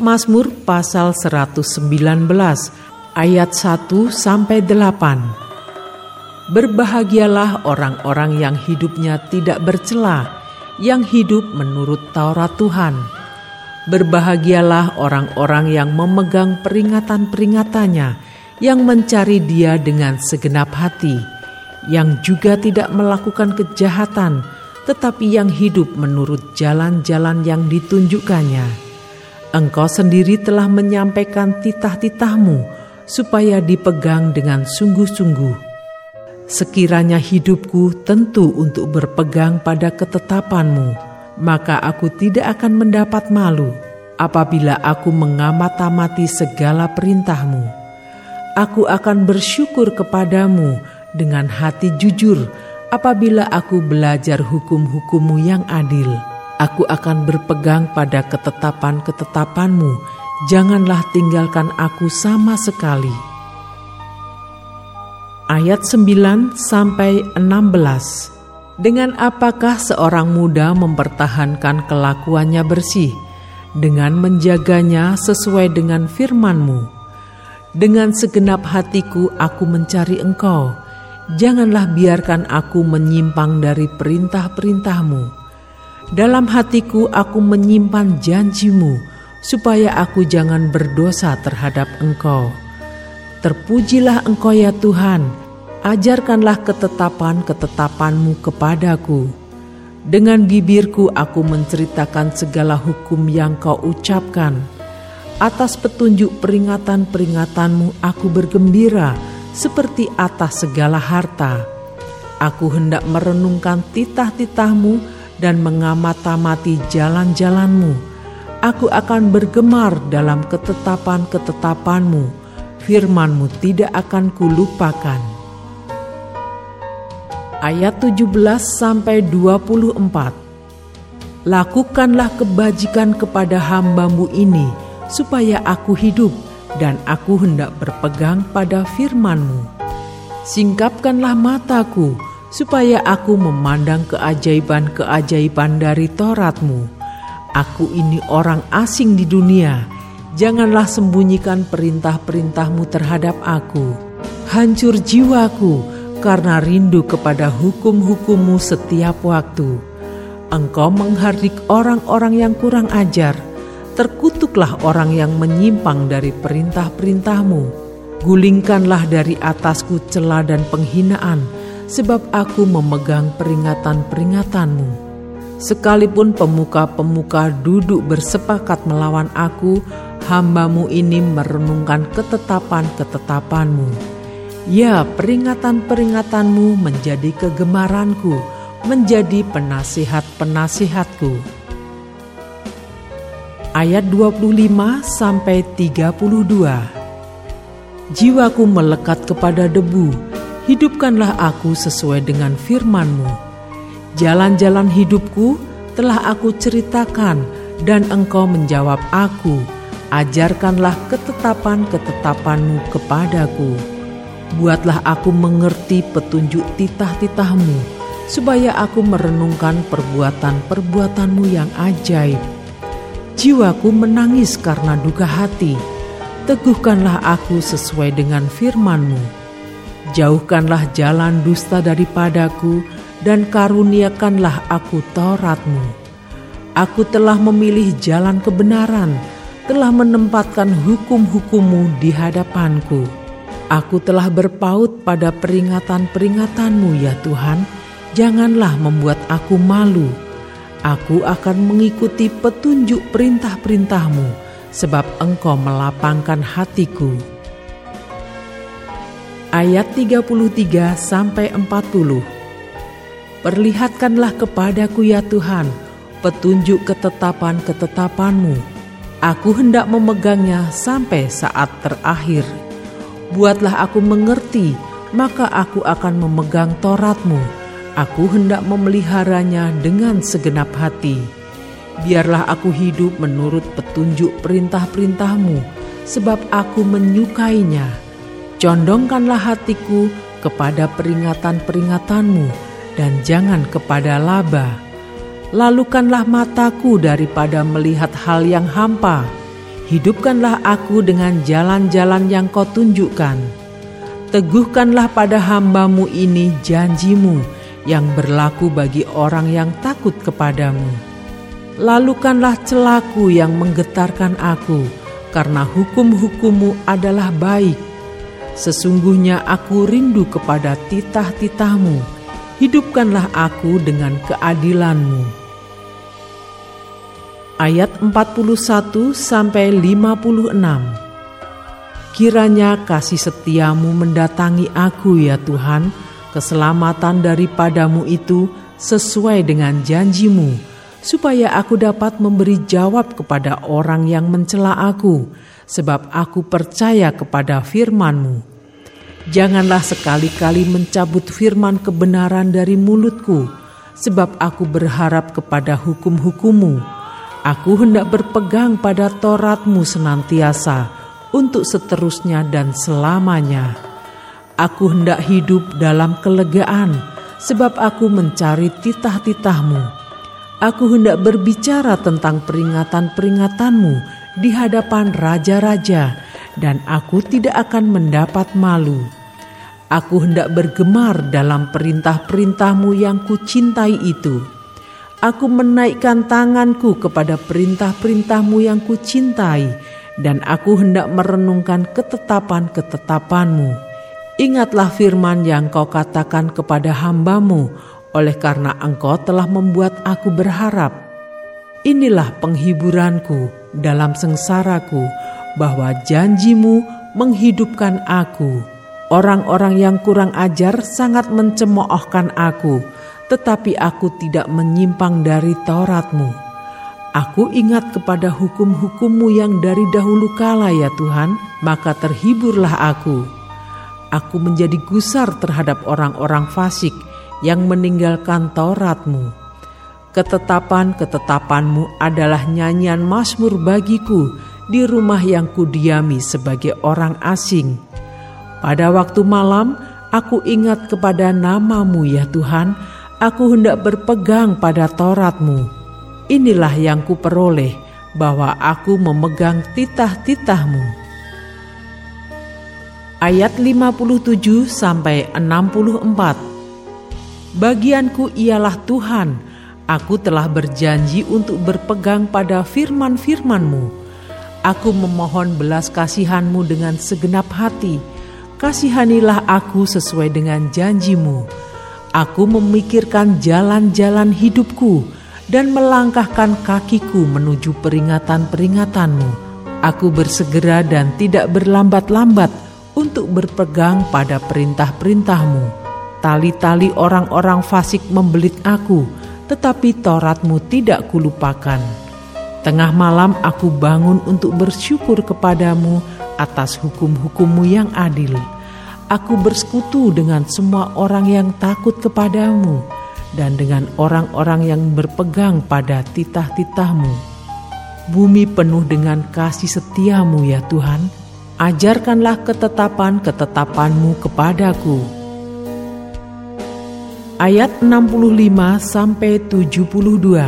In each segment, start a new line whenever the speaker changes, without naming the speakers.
Mazmur pasal 119 ayat 1 sampai 8. Berbahagialah orang-orang yang hidupnya tidak bercela, yang hidup menurut Taurat Tuhan. Berbahagialah orang-orang yang memegang peringatan-peringatannya, yang mencari Dia dengan segenap hati, yang juga tidak melakukan kejahatan, tetapi yang hidup menurut jalan-jalan yang ditunjukkannya Engkau sendiri telah menyampaikan titah-titahmu supaya dipegang dengan sungguh-sungguh. Sekiranya hidupku tentu untuk berpegang pada ketetapanmu, maka aku tidak akan mendapat malu apabila aku mengamat-amati segala perintahmu. Aku akan bersyukur kepadamu dengan hati jujur apabila aku belajar hukum-hukummu yang adil Aku akan berpegang pada ketetapan-ketetapanmu. Janganlah tinggalkan aku sama sekali. Ayat 9 sampai 16. Dengan apakah seorang muda mempertahankan kelakuannya bersih dengan menjaganya sesuai dengan firman-Mu? Dengan segenap hatiku aku mencari Engkau. Janganlah biarkan aku menyimpang dari perintah-perintahmu dalam hatiku aku menyimpan janjimu, supaya aku jangan berdosa terhadap engkau. Terpujilah engkau ya Tuhan, ajarkanlah ketetapan-ketetapanmu kepadaku. Dengan bibirku aku menceritakan segala hukum yang kau ucapkan. Atas petunjuk peringatan-peringatanmu aku bergembira, seperti atas segala harta. Aku hendak merenungkan titah-titahmu, dan mengamati jalan-jalanmu. Aku akan bergemar dalam ketetapan-ketetapanmu. Firmanmu tidak akan kulupakan. Ayat 17 sampai 24. Lakukanlah kebajikan kepada hambamu ini, supaya aku hidup, dan aku hendak berpegang pada firmanmu. Singkapkanlah mataku, supaya aku memandang keajaiban-keajaiban dari Toratmu. Aku ini orang asing di dunia, janganlah sembunyikan perintah-perintahmu terhadap aku. Hancur jiwaku karena rindu kepada hukum-hukummu setiap waktu. Engkau menghardik orang-orang yang kurang ajar, terkutuklah orang yang menyimpang dari perintah-perintahmu. Gulingkanlah dari atasku celah dan penghinaan, sebab aku memegang peringatan-peringatanmu. Sekalipun pemuka-pemuka duduk bersepakat melawan aku, hambamu ini merenungkan ketetapan-ketetapanmu. Ya, peringatan-peringatanmu menjadi kegemaranku, menjadi penasihat-penasihatku. Ayat 25 sampai 32. Jiwaku melekat kepada debu, hidupkanlah aku sesuai dengan firman-Mu. Jalan-jalan hidupku telah aku ceritakan dan engkau menjawab aku. Ajarkanlah ketetapan-ketetapanmu kepadaku. Buatlah aku mengerti petunjuk titah-titahmu, supaya aku merenungkan perbuatan-perbuatanmu yang ajaib. Jiwaku menangis karena duka hati. Teguhkanlah aku sesuai dengan firman-Mu Jauhkanlah jalan dusta daripadaku dan karuniakanlah aku Tauratmu. Aku telah memilih jalan kebenaran, telah menempatkan hukum-hukummu di hadapanku. Aku telah berpaut pada peringatan-peringatanmu ya Tuhan, janganlah membuat aku malu. Aku akan mengikuti petunjuk perintah-perintahmu, sebab engkau melapangkan hatiku ayat 33 sampai 40. Perlihatkanlah kepadaku ya Tuhan petunjuk ketetapan-ketetapanmu. Aku hendak memegangnya sampai saat terakhir. Buatlah aku mengerti, maka aku akan memegang Toratmu. Aku hendak memeliharanya dengan segenap hati. Biarlah aku hidup menurut petunjuk perintah-perintahmu, sebab aku menyukainya. Condongkanlah hatiku kepada peringatan-peringatanmu, dan jangan kepada laba lalukanlah mataku daripada melihat hal yang hampa. Hidupkanlah aku dengan jalan-jalan yang kau tunjukkan. Teguhkanlah pada hambamu ini janjimu yang berlaku bagi orang yang takut kepadamu. Lalukanlah celaku yang menggetarkan aku, karena hukum-hukummu adalah baik. Sesungguhnya aku rindu kepada titah-titahmu. Hidupkanlah aku dengan keadilanmu ayat 41 sampai 56. Kiranya kasih setiamu mendatangi aku ya Tuhan, keselamatan daripadamu itu sesuai dengan janjimu, supaya aku dapat memberi jawab kepada orang yang mencela aku, sebab aku percaya kepada firmanmu. Janganlah sekali-kali mencabut firman kebenaran dari mulutku, sebab aku berharap kepada hukum-hukummu Aku hendak berpegang pada Toratmu senantiasa untuk seterusnya dan selamanya. Aku hendak hidup dalam kelegaan sebab aku mencari titah-titahmu. Aku hendak berbicara tentang peringatan-peringatanmu di hadapan raja-raja dan aku tidak akan mendapat malu. Aku hendak bergemar dalam perintah-perintahmu yang kucintai itu Aku menaikkan tanganku kepada perintah-perintahmu yang kucintai, dan aku hendak merenungkan ketetapan-ketetapanmu. Ingatlah firman yang kau katakan kepada hambamu, oleh karena engkau telah membuat aku berharap. Inilah penghiburanku dalam sengsaraku, bahwa janjimu menghidupkan aku. Orang-orang yang kurang ajar sangat mencemoohkan aku, tetapi aku tidak menyimpang dari Tauratmu. Aku ingat kepada hukum-hukummu yang dari dahulu kala ya Tuhan, maka terhiburlah aku. Aku menjadi gusar terhadap orang-orang fasik yang meninggalkan Tauratmu. Ketetapan-ketetapanmu adalah nyanyian masmur bagiku di rumah yang kudiami sebagai orang asing. Pada waktu malam, aku ingat kepada namamu ya Tuhan, aku hendak berpegang pada Tauratmu. Inilah yang kuperoleh, bahwa aku memegang titah-titahmu. Ayat 57 sampai 64. Bagianku ialah Tuhan, aku telah berjanji untuk berpegang pada firman-firmanmu. Aku memohon belas kasihanmu dengan segenap hati. Kasihanilah aku sesuai dengan janjimu Aku memikirkan jalan-jalan hidupku dan melangkahkan kakiku menuju peringatan-peringatanmu. Aku bersegera dan tidak berlambat-lambat untuk berpegang pada perintah-perintahmu. Tali-tali orang-orang fasik membelit aku, tetapi Tauratmu tidak kulupakan. Tengah malam aku bangun untuk bersyukur kepadamu atas hukum-hukummu yang adil aku bersekutu dengan semua orang yang takut kepadamu dan dengan orang-orang yang berpegang pada titah-titahmu. Bumi penuh dengan kasih setiamu ya Tuhan, ajarkanlah ketetapan-ketetapanmu kepadaku. Ayat 65 sampai 72.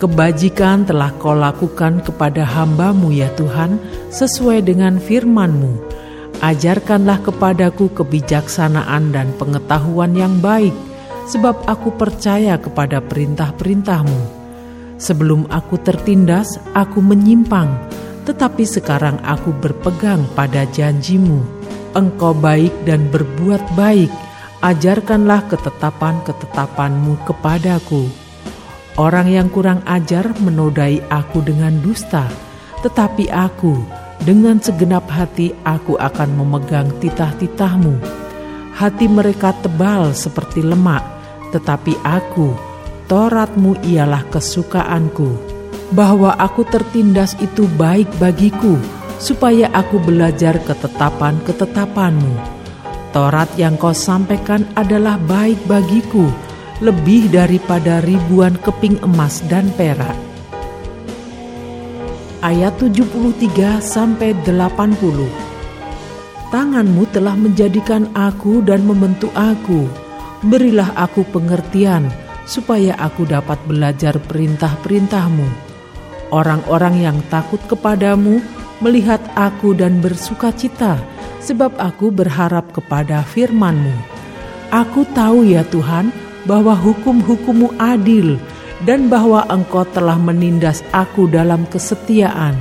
Kebajikan telah kau lakukan kepada hambamu ya Tuhan sesuai dengan firmanmu Ajarkanlah kepadaku kebijaksanaan dan pengetahuan yang baik, sebab aku percaya kepada perintah-perintahmu. Sebelum aku tertindas, aku menyimpang, tetapi sekarang aku berpegang pada janjimu. Engkau baik dan berbuat baik, ajarkanlah ketetapan-ketetapanmu kepadaku. Orang yang kurang ajar menodai aku dengan dusta, tetapi aku dengan segenap hati aku akan memegang titah-titahmu. Hati mereka tebal seperti lemak, tetapi aku, Toratmu ialah kesukaanku, bahwa aku tertindas itu baik bagiku, supaya aku belajar ketetapan-ketetapanmu. Torat yang kau sampaikan adalah baik bagiku, lebih daripada ribuan keping emas dan perak. Ayat 73 sampai 80. Tanganmu telah menjadikan aku dan membentuk aku. Berilah aku pengertian supaya aku dapat belajar perintah-perintahmu. Orang-orang yang takut kepadamu melihat aku dan bersuka cita, sebab aku berharap kepada firman-Mu. Aku tahu ya Tuhan, bahwa hukum-hukummu adil, dan bahwa Engkau telah menindas aku dalam kesetiaan.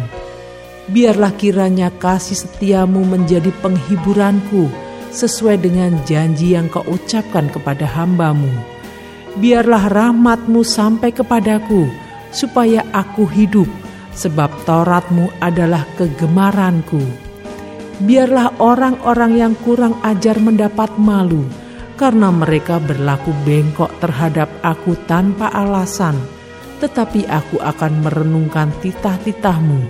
Biarlah kiranya kasih setiamu menjadi penghiburanku, sesuai dengan janji yang kau ucapkan kepada hambamu biarlah rahmatmu sampai kepadaku, supaya aku hidup, sebab Tauratmu adalah kegemaranku. Biarlah orang-orang yang kurang ajar mendapat malu, karena mereka berlaku bengkok terhadap aku tanpa alasan, tetapi aku akan merenungkan titah-titahmu.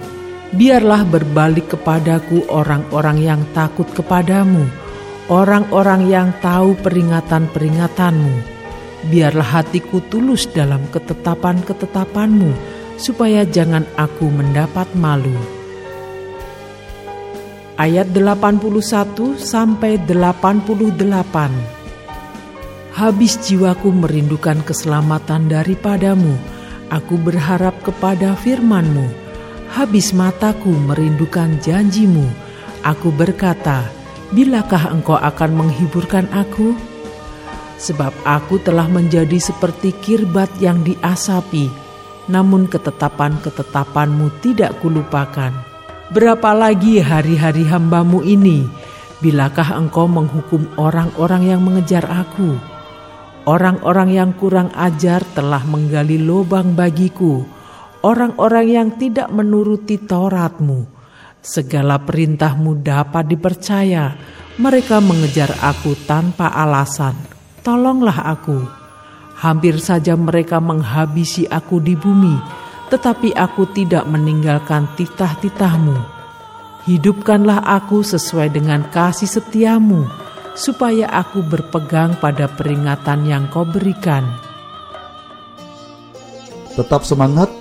Biarlah berbalik kepadaku orang-orang yang takut kepadamu, orang-orang yang tahu peringatan-peringatanmu biarlah hatiku tulus dalam ketetapan-ketetapanmu, supaya jangan aku mendapat malu. Ayat 81 sampai 88 Habis jiwaku merindukan keselamatan daripadamu, aku berharap kepada firmanmu. Habis mataku merindukan janjimu, aku berkata, Bilakah engkau akan menghiburkan aku?' sebab aku telah menjadi seperti kirbat yang diasapi, namun ketetapan-ketetapanmu tidak kulupakan. Berapa lagi hari-hari hambamu ini, bilakah engkau menghukum orang-orang yang mengejar aku? Orang-orang yang kurang ajar telah menggali lubang bagiku, orang-orang yang tidak menuruti Tauratmu. Segala perintahmu dapat dipercaya, mereka mengejar aku tanpa alasan tolonglah aku. Hampir saja mereka menghabisi aku di bumi, tetapi aku tidak meninggalkan titah-titahmu. Hidupkanlah aku sesuai dengan kasih setiamu, supaya aku berpegang pada peringatan yang kau berikan.
Tetap semangat,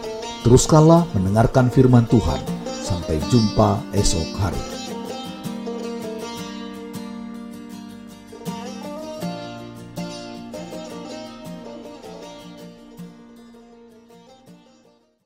teruskanlah mendengarkan firman Tuhan. Sampai jumpa esok hari.